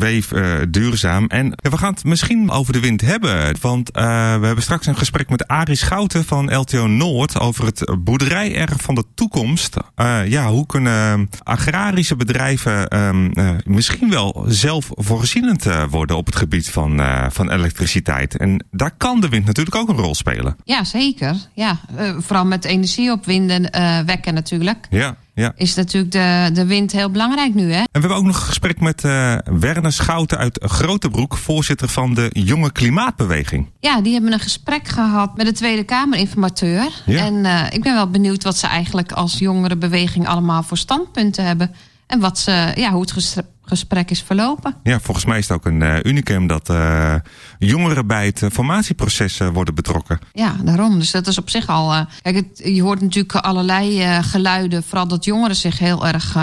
Weef uh, duurzaam. En we gaan het misschien over de wind hebben. Want uh, we hebben straks een gesprek met Arie Schouten van LTO Noord over het boerderijerf van de toekomst. Uh, ja, hoe kunnen agrarische bedrijven um, misschien wel zelfvoorzienend worden op het gebied van, van elektriciteit? En daar kan de wind natuurlijk ook een rol spelen. Ja, zeker. Ja, vooral met energie opwinden wekken natuurlijk. Ja. Ja. Is natuurlijk de, de wind heel belangrijk nu, hè? En we hebben ook nog een gesprek met uh, Werner Schouten uit Grotebroek, voorzitter van de Jonge Klimaatbeweging. Ja, die hebben een gesprek gehad met de Tweede Kamerinformateur. Ja. En uh, ik ben wel benieuwd wat ze eigenlijk als jongerenbeweging allemaal voor standpunten hebben. En wat ze, ja, hoe het gesprek is verlopen. Ja, volgens mij is het ook een uh, unicum dat uh, jongeren bij het formatieproces worden betrokken. Ja, daarom. Dus dat is op zich al. kijk, het, je hoort natuurlijk allerlei geluiden, vooral dat jongeren zich heel erg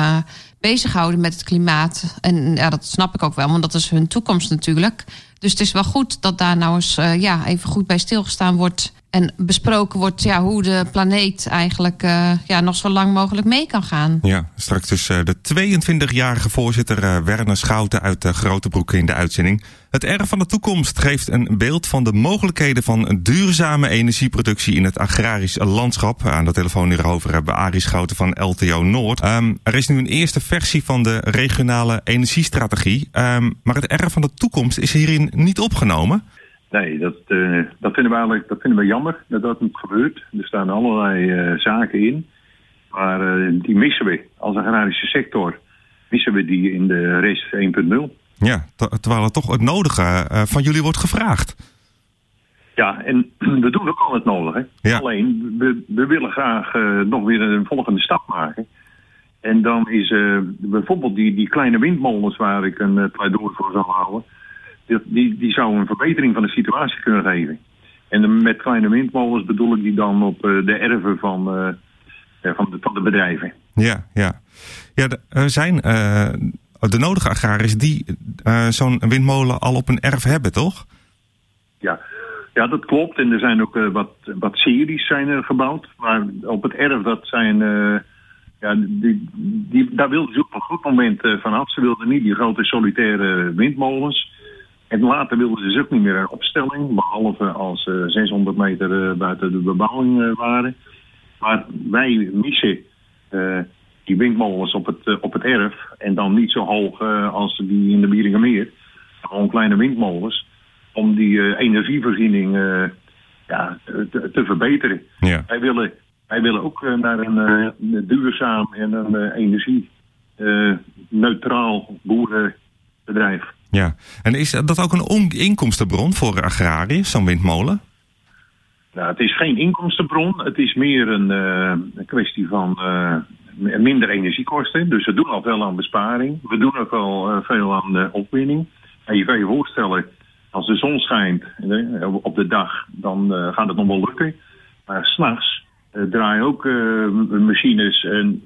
bezighouden met het klimaat. En ja, dat snap ik ook wel, want dat is hun toekomst natuurlijk. Dus het is wel goed dat daar nou eens ja, even goed bij stilgestaan wordt en besproken wordt ja, hoe de planeet eigenlijk uh, ja, nog zo lang mogelijk mee kan gaan. Ja, straks dus uh, de 22-jarige voorzitter Werner Schouten uit uh, Grotebroek in de uitzending. Het erf van de toekomst geeft een beeld van de mogelijkheden van duurzame energieproductie in het agrarisch landschap. Aan de telefoon hierover hebben Arie Schouten van LTO Noord. Um, er is nu een eerste versie van de regionale energiestrategie. Um, maar het erf van de toekomst is hierin niet opgenomen. Nee, dat, uh, dat vinden we eigenlijk dat vinden we jammer dat dat niet gebeurt. Er staan allerlei uh, zaken in. Maar uh, die missen we als agrarische sector. Missen we die in de race 1.0. Ja, terwijl het toch het nodige van jullie wordt gevraagd. Ja, en we doen ook al het nodige. Ja. Alleen, we, we willen graag nog weer een volgende stap maken. En dan is bijvoorbeeld die, die kleine windmolens waar ik een pleidooi voor zal houden die, die zou een verbetering van de situatie kunnen geven. En met kleine windmolens bedoel ik die dan op uh, de erven van, uh, van, de, van de bedrijven. Ja, ja. ja er zijn uh, de nodige agrariërs die zo'n windmolen al op een erf hebben, toch? Ja. ja, dat klopt. En er zijn ook wat, wat series zijn er gebouwd. Maar op het erf, dat zijn... ja, die, die, daar wilden ze op een goed moment vanaf. Ze wilden niet die grote solitaire windmolens. En later wilden ze dus ook niet meer een opstelling, behalve als ze 600 meter eh, buiten de bebouwing eh, waren. Maar wij missen die windmolens op het, op het erf en dan niet zo hoog als die in de Bieringermeer. Gewoon kleine windmolens om die energievoorziening ja, te, te verbeteren. Ja. Wij, willen, wij willen ook naar een duurzaam en een energie neutraal boerenbedrijf. Ja, en is dat ook een inkomstenbron voor agrariërs, zo'n windmolen? Nou, het is geen inkomstenbron. Het is meer een, een kwestie van uh, minder energiekosten. Dus we doen al veel aan besparing. We doen ook al uh, veel aan opwinning. En je kan je voorstellen, als de zon schijnt op de dag, dan gaat het nog wel lukken. Maar s'nachts draaien ook machines en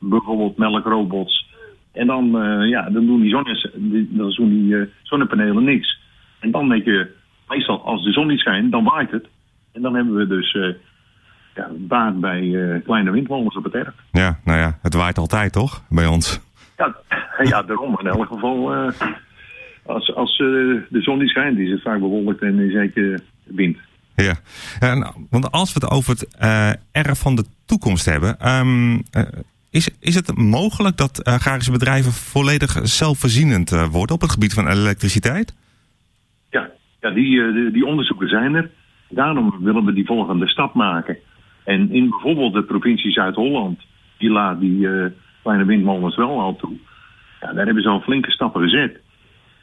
bijvoorbeeld melkrobots en dan, uh, ja, dan doen die, zonnes, dan doen die uh, zonnepanelen niks. En dan denk je, meestal als de zon niet schijnt, dan waait het. En dan hebben we dus uh, ja, baat bij kleine windmolens op het erf. Ja, nou ja, het waait altijd toch, bij ons? Ja, ja daarom. In elk geval, als, als de zon niet schijnt, is het vaak bewolkt en is zeker wind. Ja, en, want als we het over het erf van de toekomst hebben... Um, is, is het mogelijk dat agrarische bedrijven volledig zelfvoorzienend eh, worden op het gebied van elektriciteit? Ja, ja die, eh, die onderzoeken zijn er. Daarom willen we die volgende stap maken. En in bijvoorbeeld de provincie Zuid-Holland, die laat die kleine windmolens wel al toe. Ja, daar hebben ze al flinke stappen gezet.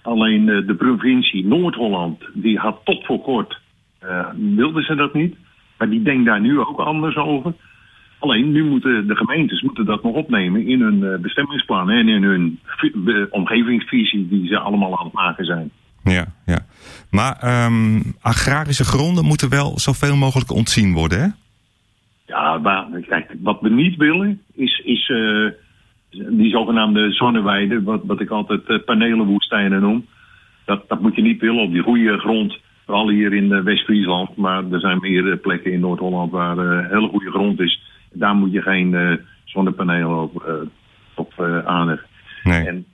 Alleen de provincie Noord-Holland, die had tot voor kort, uh, ze dat niet. Maar die denkt daar nu ook anders over. Alleen nu moeten de gemeentes moeten dat nog opnemen in hun uh, bestemmingsplannen en in hun omgevingsvisie die ze allemaal aan het maken zijn. Ja, ja. Maar um, agrarische gronden moeten wel zoveel mogelijk ontzien worden, hè? Ja, maar kijk, wat we niet willen is, is uh, die zogenaamde zonneweiden, wat, wat ik altijd uh, panelenwoestijnen noem. Dat, dat moet je niet willen op die goede grond. Vooral hier in West-Friesland, maar er zijn meer plekken in Noord-Holland waar hele goede grond is daar moet je geen uh, zonnepanelen op, uh, op uh, aanleggen. Nee. En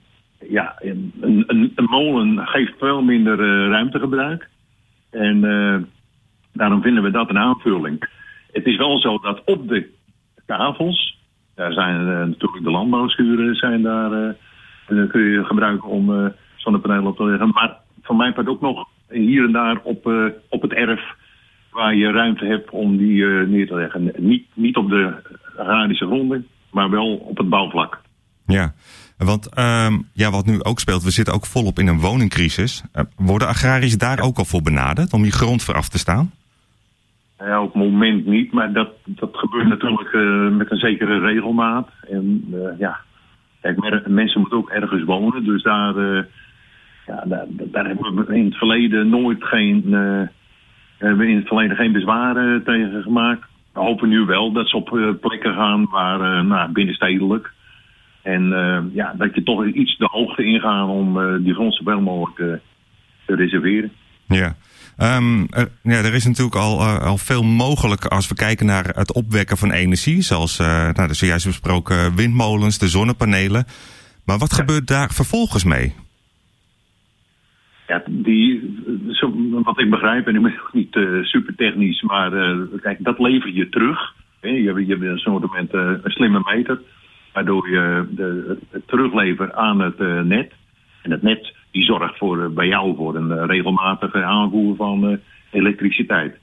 ja, een, een, een, molen geeft veel minder ruimtegebruik. En daarom vinden we dat een aanvulling. Het is wel zo dat op de kavels, daar zijn natuurlijk de landbouwschuren zijn daar, kun je gebruiken om zonnepanelen op te leggen. Maar van mijn part ook nog hier en daar op, op het erf waar je ruimte hebt om die neer te leggen. Niet, niet op de agrarische gronden, maar wel op het bouwvlak. Ja, want um, ja, wat nu ook speelt, we zitten ook volop in een woningcrisis. Uh, worden agrariërs daar ook al voor benaderd om je grond vooraf te staan? Ja, op het moment niet, maar dat, dat gebeurt natuurlijk uh, met een zekere regelmaat. En uh, ja, kijk, mensen moeten ook ergens wonen, dus daar, ja, daar, daar, hebben we in het verleden nooit geen, hebben we in het verleden geen bezwaren tegen gemaakt. We hopen nu wel dat ze op plekken gaan waar, nou, binnenstedelijk, en ja, dat je toch iets de hoogte ingaan om die grond zo mogelijk te reserveren. Ja. Um, er, ja, er is natuurlijk al, al veel mogelijk als we kijken naar het opwekken van energie. Zoals nou, de zojuist besproken windmolens, de zonnepanelen. Maar wat gebeurt daar vervolgens mee? Ja, die, zo, wat ik begrijp, en ik ben ook niet super technisch, maar kijk, dat lever je terug. Je hebt, je hebt zo'n moment een slimme meter waardoor je de, het teruglevert aan het uh, net. En het net die zorgt voor, uh, bij jou voor een uh, regelmatige aanvoer van elektriciteit.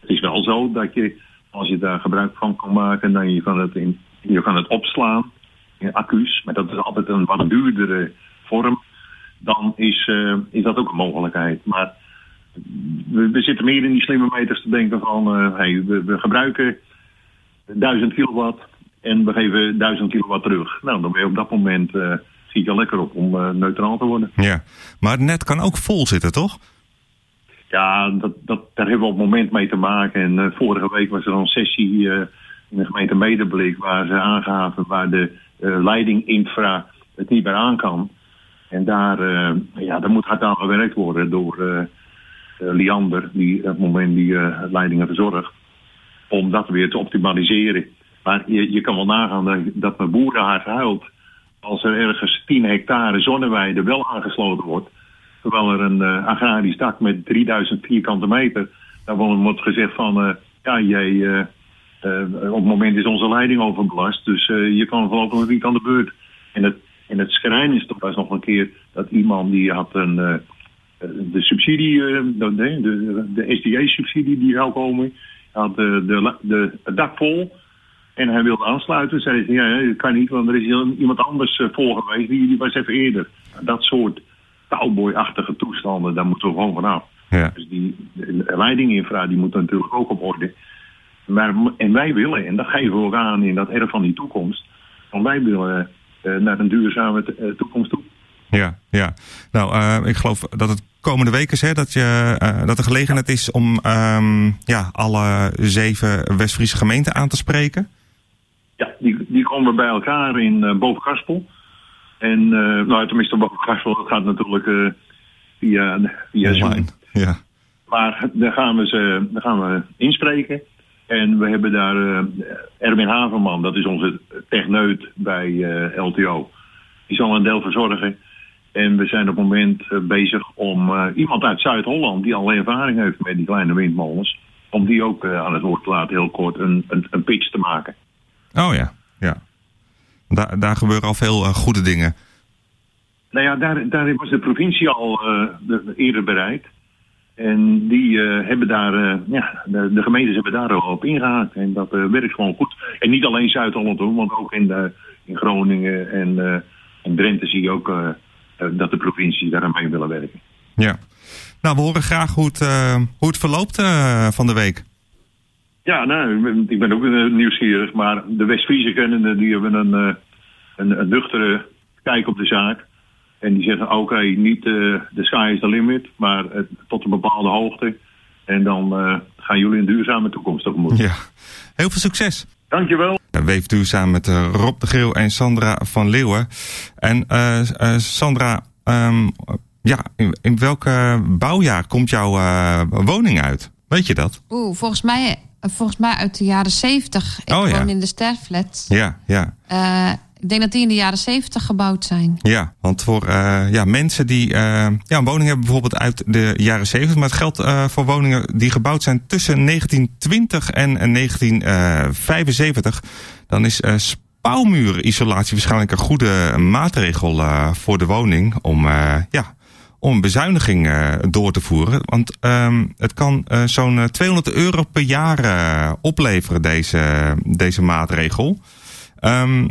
Het is wel zo dat je, als je daar gebruik van kan maken, dan je kan het, in, je kan het opslaan in accu's. Maar dat is altijd een wat duurdere vorm. Dan is, is dat ook een mogelijkheid. Maar we, we, zitten meer in die slimme meters te denken van, hey, we, we gebruiken 1000 kilowatt en we geven 1000 kilowatt terug. Nou, dan ben je op dat moment uh, schiet je lekker op om neutraal te worden. Ja, maar het net kan ook vol zitten, toch? Ja, dat, dat, daar hebben we op het moment mee te maken. En vorige week was er een sessie in de gemeente Medeblik... waar ze aangaven waar de leidinginfra het niet meer aan kan. En daar, ja, daar moet hard aan gewerkt worden door Liander... die op het moment die leidingen verzorgt... om dat weer te optimaliseren. Maar je, je kan wel nagaan dat, dat mijn boerenhart huilt als er ergens 10 hectare zonneweide wel aangesloten wordt. Terwijl er een agrarisch dak met 3000 vierkante meter, daar wordt gezegd van, ja, jij, op het moment is onze leiding overbelast, dus je kan voorlopig niet aan de beurt. En het, en het schrijnen is toch was nog een keer dat iemand die had een, de subsidie, de, de, de SDA-subsidie die zou komen, had de, de, de, het dak vol. En hij wilde aansluiten. Zei hij, ja, dat kan niet, want er is iemand anders voor geweest. Die, die was even eerder. Dat soort cowboy-achtige toestanden, daar moeten we gewoon vanaf. Ja. Dus die leidinginfra, die moet natuurlijk ook op orde. Maar, en wij willen, en dat geven we ook aan in dat erf van die toekomst. Want wij willen naar een duurzame uh, toekomst toe. Ja, ja. Nou, uh, ik geloof dat het komende week is hè, dat, je, dat de gelegenheid is om um, ja, alle zeven West-Friese gemeenten aan te spreken. Ja, die, die komen bij elkaar in uh, Bovenkarspel. En, uh, nou, tenminste, Bovenkarspel, gaat natuurlijk uh, via, via Zoom. Ja. Maar daar gaan, we ze, daar gaan we inspreken. En we hebben daar uh, Erwin Haverman, dat is onze techneut bij LTO. Die zal een deel verzorgen. En we zijn op het moment bezig om iemand uit Zuid-Holland, die al ervaring heeft met die kleine windmolens, om die ook aan het woord te laten, heel kort, een, een, een pitch te maken. Oh ja, ja. Daar, daar gebeuren al veel goede dingen. Nou ja, daar, daar was de provincie al de, eerder bereid. En die uh, hebben daar, ja, de, de, gemeentes hebben daar al op ingehaakt. En dat werkt gewoon goed. En niet alleen Zuid-Holland hoor, want ook in, de, in Groningen en in Drenthe zie je ook dat de provincies daar aan mee willen werken. Ja. Nou, we horen graag hoe het, hoe het verloopt van de week. Ja, nou, ik ben ook nieuwsgierig. Maar de West-Friese die hebben een, eh, een, een nuchtere kijk op de zaak. En die zeggen, oké, niet uh, de sky is the limit, maar uh, tot een bepaalde hoogte. En dan uh, gaan jullie een duurzame toekomst tegemoet. Ja, heel veel succes. Dankjewel. Weef duurzaam met Rob de Geel en Sandra van Leeuwen. En Sandra, um, ja, in, in welk bouwjaar komt jouw woning uit? Weet je dat? Oeh, volgens mij volgens mij uit de jaren zeventig. Ik oh, woon in de Sterflat. Ja, ja. Uh, Ik denk dat die in de jaren zeventig gebouwd zijn. Ja, want voor uh, ja, mensen die uh, ja, een woning hebben bijvoorbeeld uit de jaren 70, maar het geldt uh, voor woningen die gebouwd zijn tussen 1920 en 1975, dan is spouwmuurisolatie waarschijnlijk een goede maatregel voor de woning om ja, om bezuiniging door te voeren. Want um, het kan zo'n 200 euro per jaar opleveren, deze, deze maatregel. Um,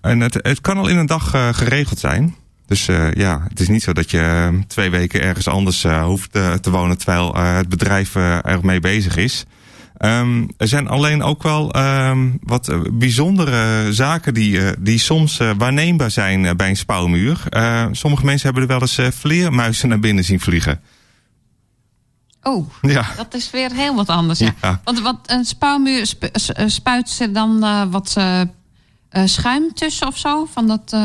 en het, het kan al in een dag geregeld zijn. Dus ja, het is niet zo dat je twee weken ergens anders hoeft te wonen terwijl het bedrijf ermee bezig is. Um, er zijn alleen ook wel um, wat eh, bijzondere zaken die, uh, die soms uh, waarneembaar zijn uh, bij een spouwmuur. sommige mensen hebben er wel eens vleermuizen naar binnen zien vliegen. Oh, ja. dat is weer heel wat anders. Ja. ja. Want wat, een spouwmuur sp spuit ze dan wat schuim tussen of zo? Van dat,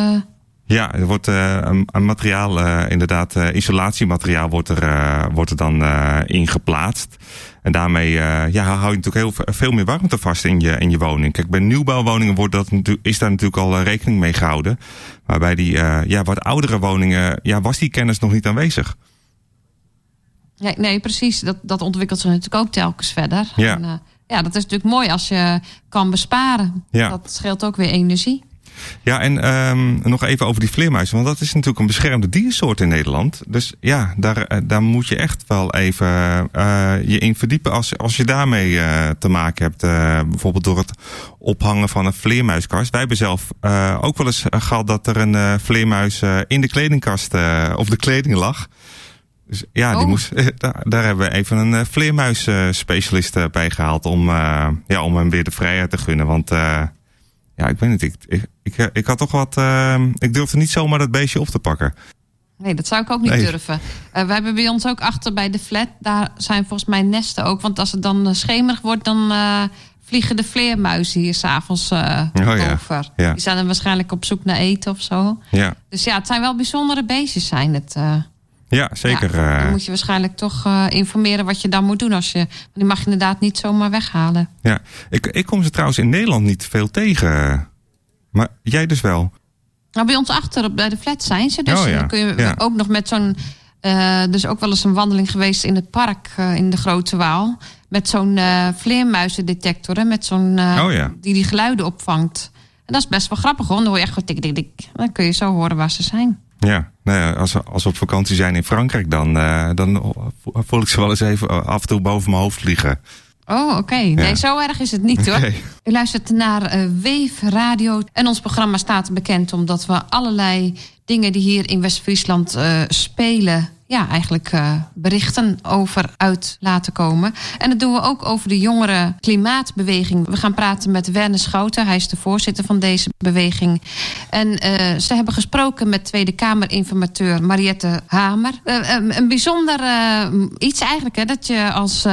ja, er wordt uh, een, een, materiaal, inderdaad, isolatiemateriaal wordt er, wordt er dan in geplaatst. En daarmee ja, hou je natuurlijk heel veel meer warmte vast in je, in je woning. Kijk, bij nieuwbouwwoningen wordt dat, is daar natuurlijk al rekening mee gehouden. Maar bij die ja, wat oudere woningen ja, was die kennis nog niet aanwezig. Nee, nee precies. Dat, dat ontwikkelt zich natuurlijk ook telkens verder. Ja. En, ja, dat is natuurlijk mooi als je kan besparen. Ja. Dat scheelt ook weer energie. Ja, en um, nog even over die vleermuizen. Want dat is natuurlijk een beschermde diersoort in Nederland. Dus ja, daar, eh, daar moet je echt wel even uh, je in verdiepen als, als je daarmee uh, te maken hebt. Uh, bijvoorbeeld door het ophangen van een vleermuiskast. Wij hebben zelf ook wel eens gehad dat er een vleermuis in de kledingkast of de kleding lag. Dus ja, oh. die moest, daar, daar, hebben we even een vleermuisspecialist bij gehaald om, ja, om hem weer de vrijheid te gunnen. Want ja, ik weet niet. Ik, ik, ik, ik had toch wat. Uh, ik durfde niet zomaar dat beestje op te pakken. Nee, dat zou ik ook niet nee. durven. Uh, we hebben bij ons ook achter bij de flat. Daar zijn volgens mij nesten ook. Want als het dan schemerig wordt, dan uh, vliegen de vleermuizen hier s'avonds uh, oh, over. Ja. Die zijn dan waarschijnlijk op zoek naar eten of zo. Ja. Dus ja, het zijn wel bijzondere beestjes zijn het. Ja, zeker. Ja, dan moet je waarschijnlijk toch uh, informeren wat je dan moet doen. Als je, die mag je inderdaad niet zomaar weghalen. Ja, ik, ik kom ze trouwens in Nederland niet veel tegen. Maar jij dus wel? Nou, bij ons achter bij de flat zijn ze. Dus oh, ja. dan kun je ja. ook nog met zo'n... Uh, dus ook wel eens een wandeling geweest in het park uh, in de Grote Waal. Met zo'n vleermuizendetector. Hè, met zo'n oh, die die geluiden opvangt. En dat is best wel grappig hoor. Dan hoor je echt gewoon tik, tik, tik. Dan kun je zo horen waar ze zijn. Ja, nou ja, als, we, als we op vakantie zijn in Frankrijk, dan, uh, dan voel ik ze wel eens even af en toe boven mijn hoofd vliegen. Oh, oké. Okay. Nee, Ja. zo erg is het niet hoor. Nee. U luistert naar uh, Weef Radio. En ons programma staat bekend omdat we allerlei dingen die hier in West-Friesland uh, spelen. Ja, eigenlijk uh, berichten over uit laten komen. En dat doen we ook over de jongere klimaatbeweging. We gaan praten met Werner Schouten. Hij is de voorzitter van deze beweging. En uh, ze hebben gesproken met Tweede Kamerinformateur Mariette Hamer. Uh, een bijzonder iets eigenlijk, hè, dat je als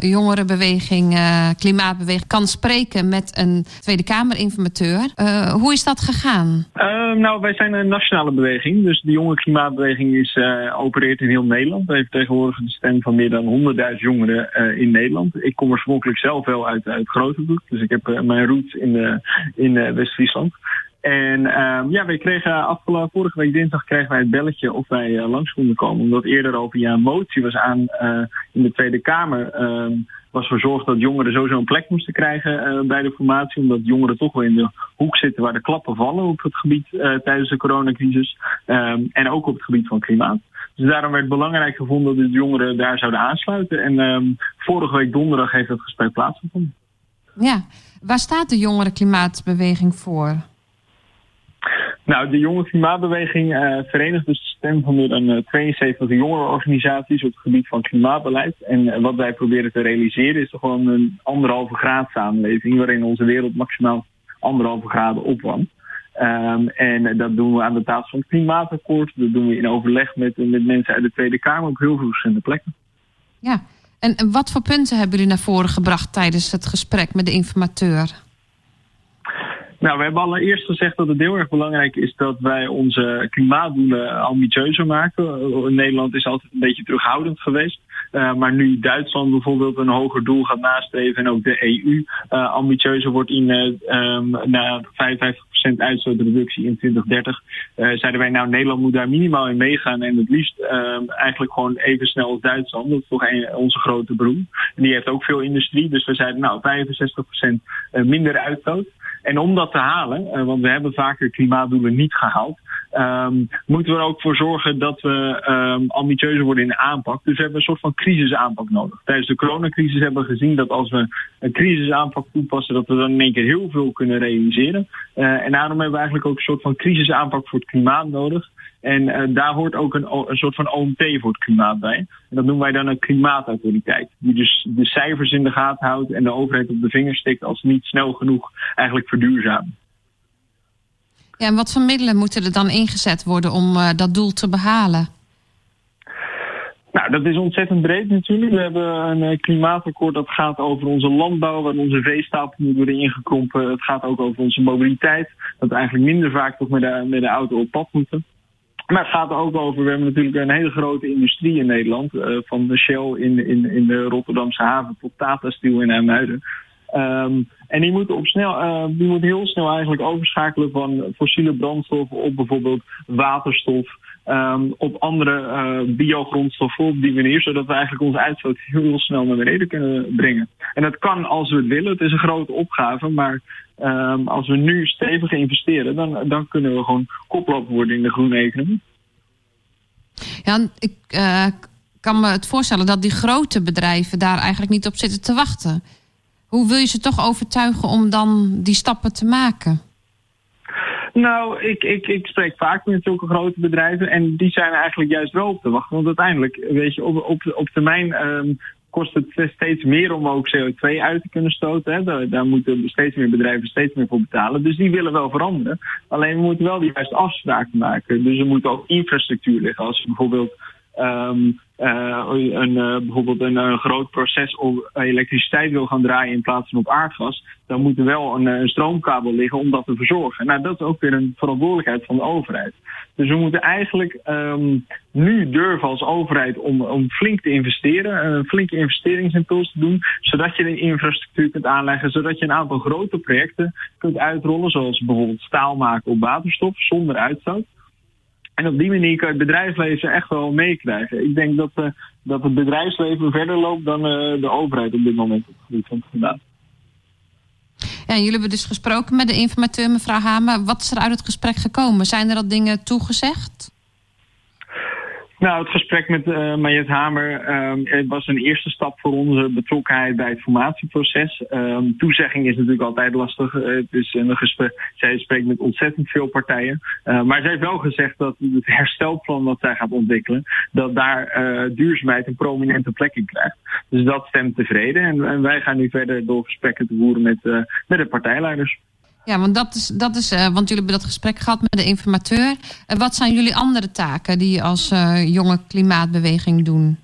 jongerenbeweging, klimaatbeweging, kan spreken met een Tweede Kamerinformateur. hoe is dat gegaan? nou, wij zijn een nationale beweging. Dus de jonge klimaatbeweging is opereert in heel Nederland. We heeft tegenwoordig een stem van meer dan 100.000 jongeren uh, in Nederland. Ik kom oorspronkelijk zelf wel uit, uit Grotebroek. Dus ik heb uh, mijn roots in, de, in West-Friesland. En uh, ja, wij kregen afgelopen vorige week dinsdag kregen wij het belletje of wij uh, langs konden komen. Omdat eerder over ja, een motie was aan in de Tweede Kamer. Was verzorgd dat jongeren sowieso een plek moesten krijgen uh, bij de formatie. Omdat jongeren toch wel in de hoek zitten waar de klappen vallen op het gebied uh, tijdens de coronacrisis. Um, en ook op het gebied van klimaat. Dus daarom werd belangrijk gevonden dat de jongeren daar zouden aansluiten. En um, vorige week donderdag heeft dat gesprek plaatsgevonden. Ja, waar staat de jongere klimaatbeweging voor? Nou, de jonge klimaatbeweging uh, verenigt dus de stem van meer dan uh, 72 jongerenorganisaties op het gebied van klimaatbeleid. En uh, wat wij proberen te realiseren is toch gewoon een anderhalve graad samenleving waarin onze wereld maximaal anderhalve graden opwarmt. Um, en dat doen we aan de tafel van het klimaatakkoord. Dat doen we in overleg met, met mensen uit de Tweede Kamer op heel veel verschillende plekken. Ja, en wat voor punten hebben jullie naar voren gebracht tijdens het gesprek met de informateur? Nou, we hebben allereerst gezegd dat het heel erg belangrijk is dat wij onze klimaatdoelen ambitieuzer maken. Nederland is altijd een beetje terughoudend geweest. Uh, maar nu Duitsland bijvoorbeeld een hoger doel gaat nastreven en ook de EU uh, ambitieuzer wordt in uh, naar 55% uitstootreductie in 2030, zeiden wij nou Nederland moet daar minimaal in meegaan en het liefst eigenlijk gewoon even snel als Duitsland. Dat is toch een, onze grote broer. En die heeft ook veel industrie, dus we zeiden nou 65% minder uitstoot. En om dat te halen, want we hebben vaker klimaatdoelen niet gehaald, um, moeten we er ook voor zorgen dat we um, ambitieuzer worden in de aanpak. Dus we hebben een soort van crisisaanpak nodig. Tijdens de coronacrisis hebben we gezien dat als we een crisisaanpak toepassen, dat we dan in één keer heel veel kunnen realiseren. Uh, en daarom hebben we eigenlijk ook een soort van crisisaanpak voor het klimaat nodig. En uh, daar hoort ook een, een soort van OMT voor het klimaat bij. En dat noemen wij dan een klimaatautoriteit. Die dus de cijfers in de gaten houdt en de overheid op de vinger stikt als niet snel genoeg eigenlijk verduurzamen. Ja, en wat voor middelen moeten er dan ingezet worden om uh, dat doel te behalen? Nou, dat is ontzettend breed natuurlijk. We hebben een klimaatakkoord dat gaat over onze landbouw, waar onze veestapel moet worden ingekrompen. Het gaat ook over onze mobiliteit, dat we eigenlijk minder vaak toch met de, met de auto op pad moeten. Maar het gaat ook over, we hebben natuurlijk een hele grote industrie in Nederland. Uh, van de Shell in, in, in de Rotterdamse haven tot Tata Steel in IJmuiden. Um, en die moeten, op snel, uh, die moeten heel snel eigenlijk overschakelen van fossiele brandstoffen op bijvoorbeeld waterstof. Um, op andere uh, biogrondstoffen op die manier, zodat we eigenlijk onze uitstoot heel snel naar beneden kunnen brengen. En dat kan als we het willen. Het is een grote opgave, maar um, als we nu stevig investeren, dan, dan kunnen we gewoon koploper worden in de groene economie. Ja, ik uh, kan me het voorstellen dat die grote bedrijven daar eigenlijk niet op zitten te wachten. Hoe wil je ze toch overtuigen om dan die stappen te maken? Nou, ik, ik, ik spreek vaak met zulke grote bedrijven en die zijn eigenlijk juist wel op te wachten. Want uiteindelijk, weet je, op, op, op termijn um, kost het steeds meer om ook CO2 uit te kunnen stoten. Hè. Daar, daar, moeten steeds meer bedrijven steeds meer voor betalen. Dus die willen wel veranderen. Alleen we moeten wel die juiste afspraken maken. Dus er moet ook infrastructuur liggen. Als bijvoorbeeld um, uh, een, uh, bijvoorbeeld een, een, groot proces op elektriciteit wil gaan draaien in plaats van op aardgas, dan moet er wel een, een, stroomkabel liggen om dat te verzorgen. Nou, dat is ook weer een verantwoordelijkheid van de overheid. Dus we moeten eigenlijk um, nu durven als overheid om, om flink te investeren, een flinke investeringsimpuls te doen, zodat je de infrastructuur kunt aanleggen, zodat je een aantal grote projecten kunt uitrollen, zoals bijvoorbeeld staal maken op waterstof zonder uitstoot. En op die manier kan het bedrijfsleven echt wel meekrijgen. Ik denk dat, uh, dat het bedrijfsleven verder loopt dan uh, de overheid op dit moment op het gebied van het. Ja, jullie hebben dus gesproken met de informateur mevrouw Hamer. Wat is er uit het gesprek gekomen? Zijn er al dingen toegezegd? Nou, het gesprek met uh, Mariette Hamer um, was een eerste stap voor onze betrokkenheid bij het formatieproces. Um, toezegging is natuurlijk altijd lastig. Uh, het is een gesprek, zij spreekt met ontzettend veel partijen. Uh, maar zij heeft wel gezegd dat het herstelplan wat zij gaat ontwikkelen, dat daar duurzaamheid een prominente plek in krijgt. Dus dat stemt tevreden. En, en wij gaan nu verder door gesprekken te voeren met, met de partijleiders. Ja, want dat is, dat is uh, want jullie hebben dat gesprek gehad met de informateur. Uh, wat zijn jullie andere taken die je als uh, jonge klimaatbeweging doen?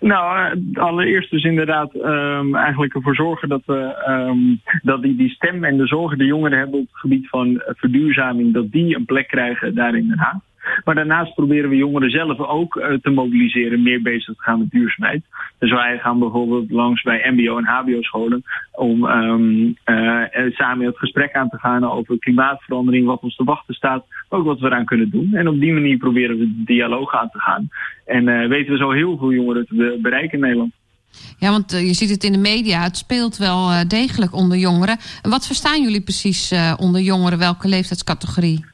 Nou, allereerst dus inderdaad um, eigenlijk ervoor zorgen dat we um, dat die, die stem en de zorgen die jongeren hebben op het gebied van verduurzaming, dat die een plek krijgen daar in Den Haag. Maar daarnaast proberen we jongeren zelf ook uh, te mobiliseren, meer bezig te gaan met duurzaamheid. Dus wij gaan bijvoorbeeld langs bij MBO en HBO-scholen om um, uh, samen het gesprek aan te gaan over klimaatverandering, wat ons te wachten staat, ook wat we eraan kunnen doen. En op die manier proberen we de dialoog aan te gaan. En weten we zo heel veel jongeren te bereiken in Nederland. Ja, want je ziet het in de media. Het speelt wel degelijk onder jongeren. Wat verstaan jullie precies onder jongeren? Welke leeftijdscategorie?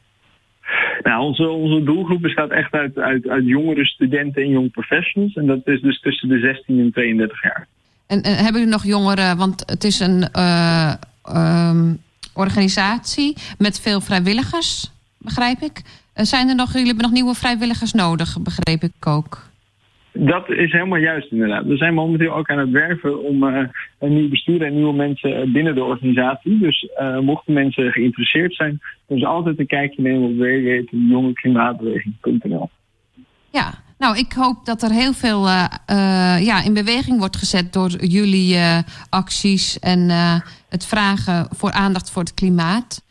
Nou, onze, onze doelgroep bestaat echt uit, uit, uit jongere studenten en jong professionals. En dat is dus tussen de 16 en 32 jaar. En, en hebben jullie nog jongeren, want het is een uh, um, organisatie met veel vrijwilligers, begrijp ik. Uh, zijn er nog, jullie hebben nog nieuwe vrijwilligers nodig, begreep ik ook. Dat is helemaal juist inderdaad. We zijn momenteel ook aan het werven om uh, een nieuw bestuur en nieuwe mensen binnen de organisatie. Dus uh, mochten mensen geïnteresseerd zijn, kunnen ze altijd een kijkje nemen op www.jongeklimaatbeweging.nl. Ja, nou ik hoop dat er heel veel ja, in beweging wordt gezet door jullie acties en het vragen voor aandacht voor het klimaat.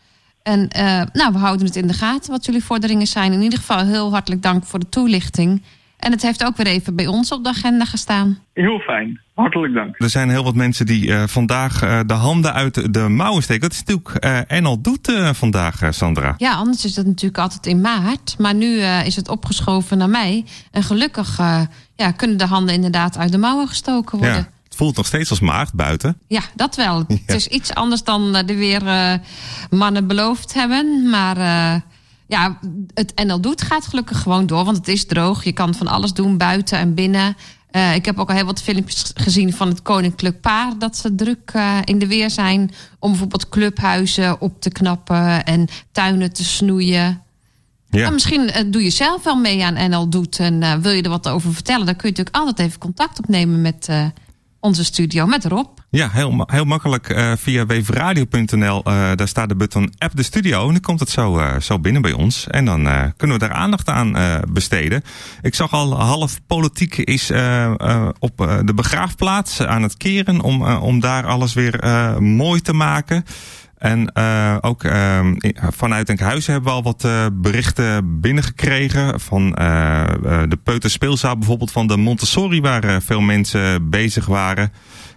En nou, we houden het in de gaten wat jullie vorderingen zijn. In ieder geval heel hartelijk dank voor de toelichting. En het heeft ook weer even bij ons op de agenda gestaan. Heel fijn. Hartelijk dank. Er zijn heel wat mensen die uh, vandaag uh, de handen uit de mouwen steken. Dat is natuurlijk uh, Enel doet vandaag, Sandra. Ja, anders is dat natuurlijk altijd in maart. Maar nu is het opgeschoven naar mei. En gelukkig ja, kunnen de handen inderdaad uit de mouwen gestoken worden. Ja. Het voelt nog steeds als maart buiten. Ja, dat wel. Ja. Het is iets anders dan de weer mannen beloofd hebben. Maar ja, het NL Doet gaat gelukkig gewoon door, want het is droog. Je kan van alles doen, buiten en binnen. Uh, ik heb ook al heel wat filmpjes gezien van het Koninklijk Paar... dat ze druk uh, in de weer zijn om bijvoorbeeld clubhuizen op te knappen... en tuinen te snoeien. Ja. En misschien uh, doe je zelf wel mee aan NL Doet... en wil je er wat over vertellen... dan kun je natuurlijk altijd even contact opnemen met onze studio, met Rob. Ja, heel, heel makkelijk uh, via weefradio.nl. Uh, daar staat de button App de Studio. En dan komt het zo, uh, zo binnen bij ons. En dan kunnen we daar aandacht aan besteden. Ik zag al half politiek is op de begraafplaats aan het keren. Om, om daar alles weer mooi te maken. En uh, ook uh, vanuit Enkhuizen hebben we al wat uh, berichten binnengekregen. Van de Peuterspeelzaal bijvoorbeeld van de Montessori, waar veel mensen bezig waren.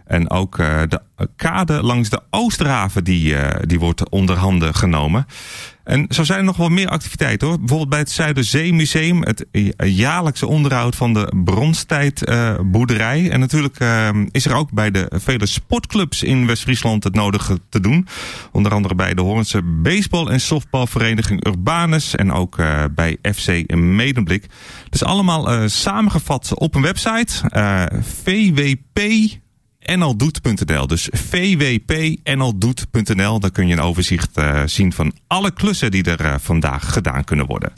En ook uh, de kade langs de Oosterhaven die, uh, die wordt onder handen genomen. En zo zijn er nog wel meer activiteiten hoor. Bijvoorbeeld bij het Zuiderzeemuseum. Het jaarlijkse onderhoud van de bronstijdboerderij. En natuurlijk is er ook bij de vele sportclubs in West-Friesland het nodige te doen. Onder andere bij de Hoornse baseball- en softbalvereniging Urbanus. En ook bij FC Medemblik. Dus allemaal samengevat op een website. VWP nldoet.nl. Dus vwpnldoet.nl. Dan kun je een overzicht uh, zien van alle klussen die er uh, vandaag gedaan kunnen worden.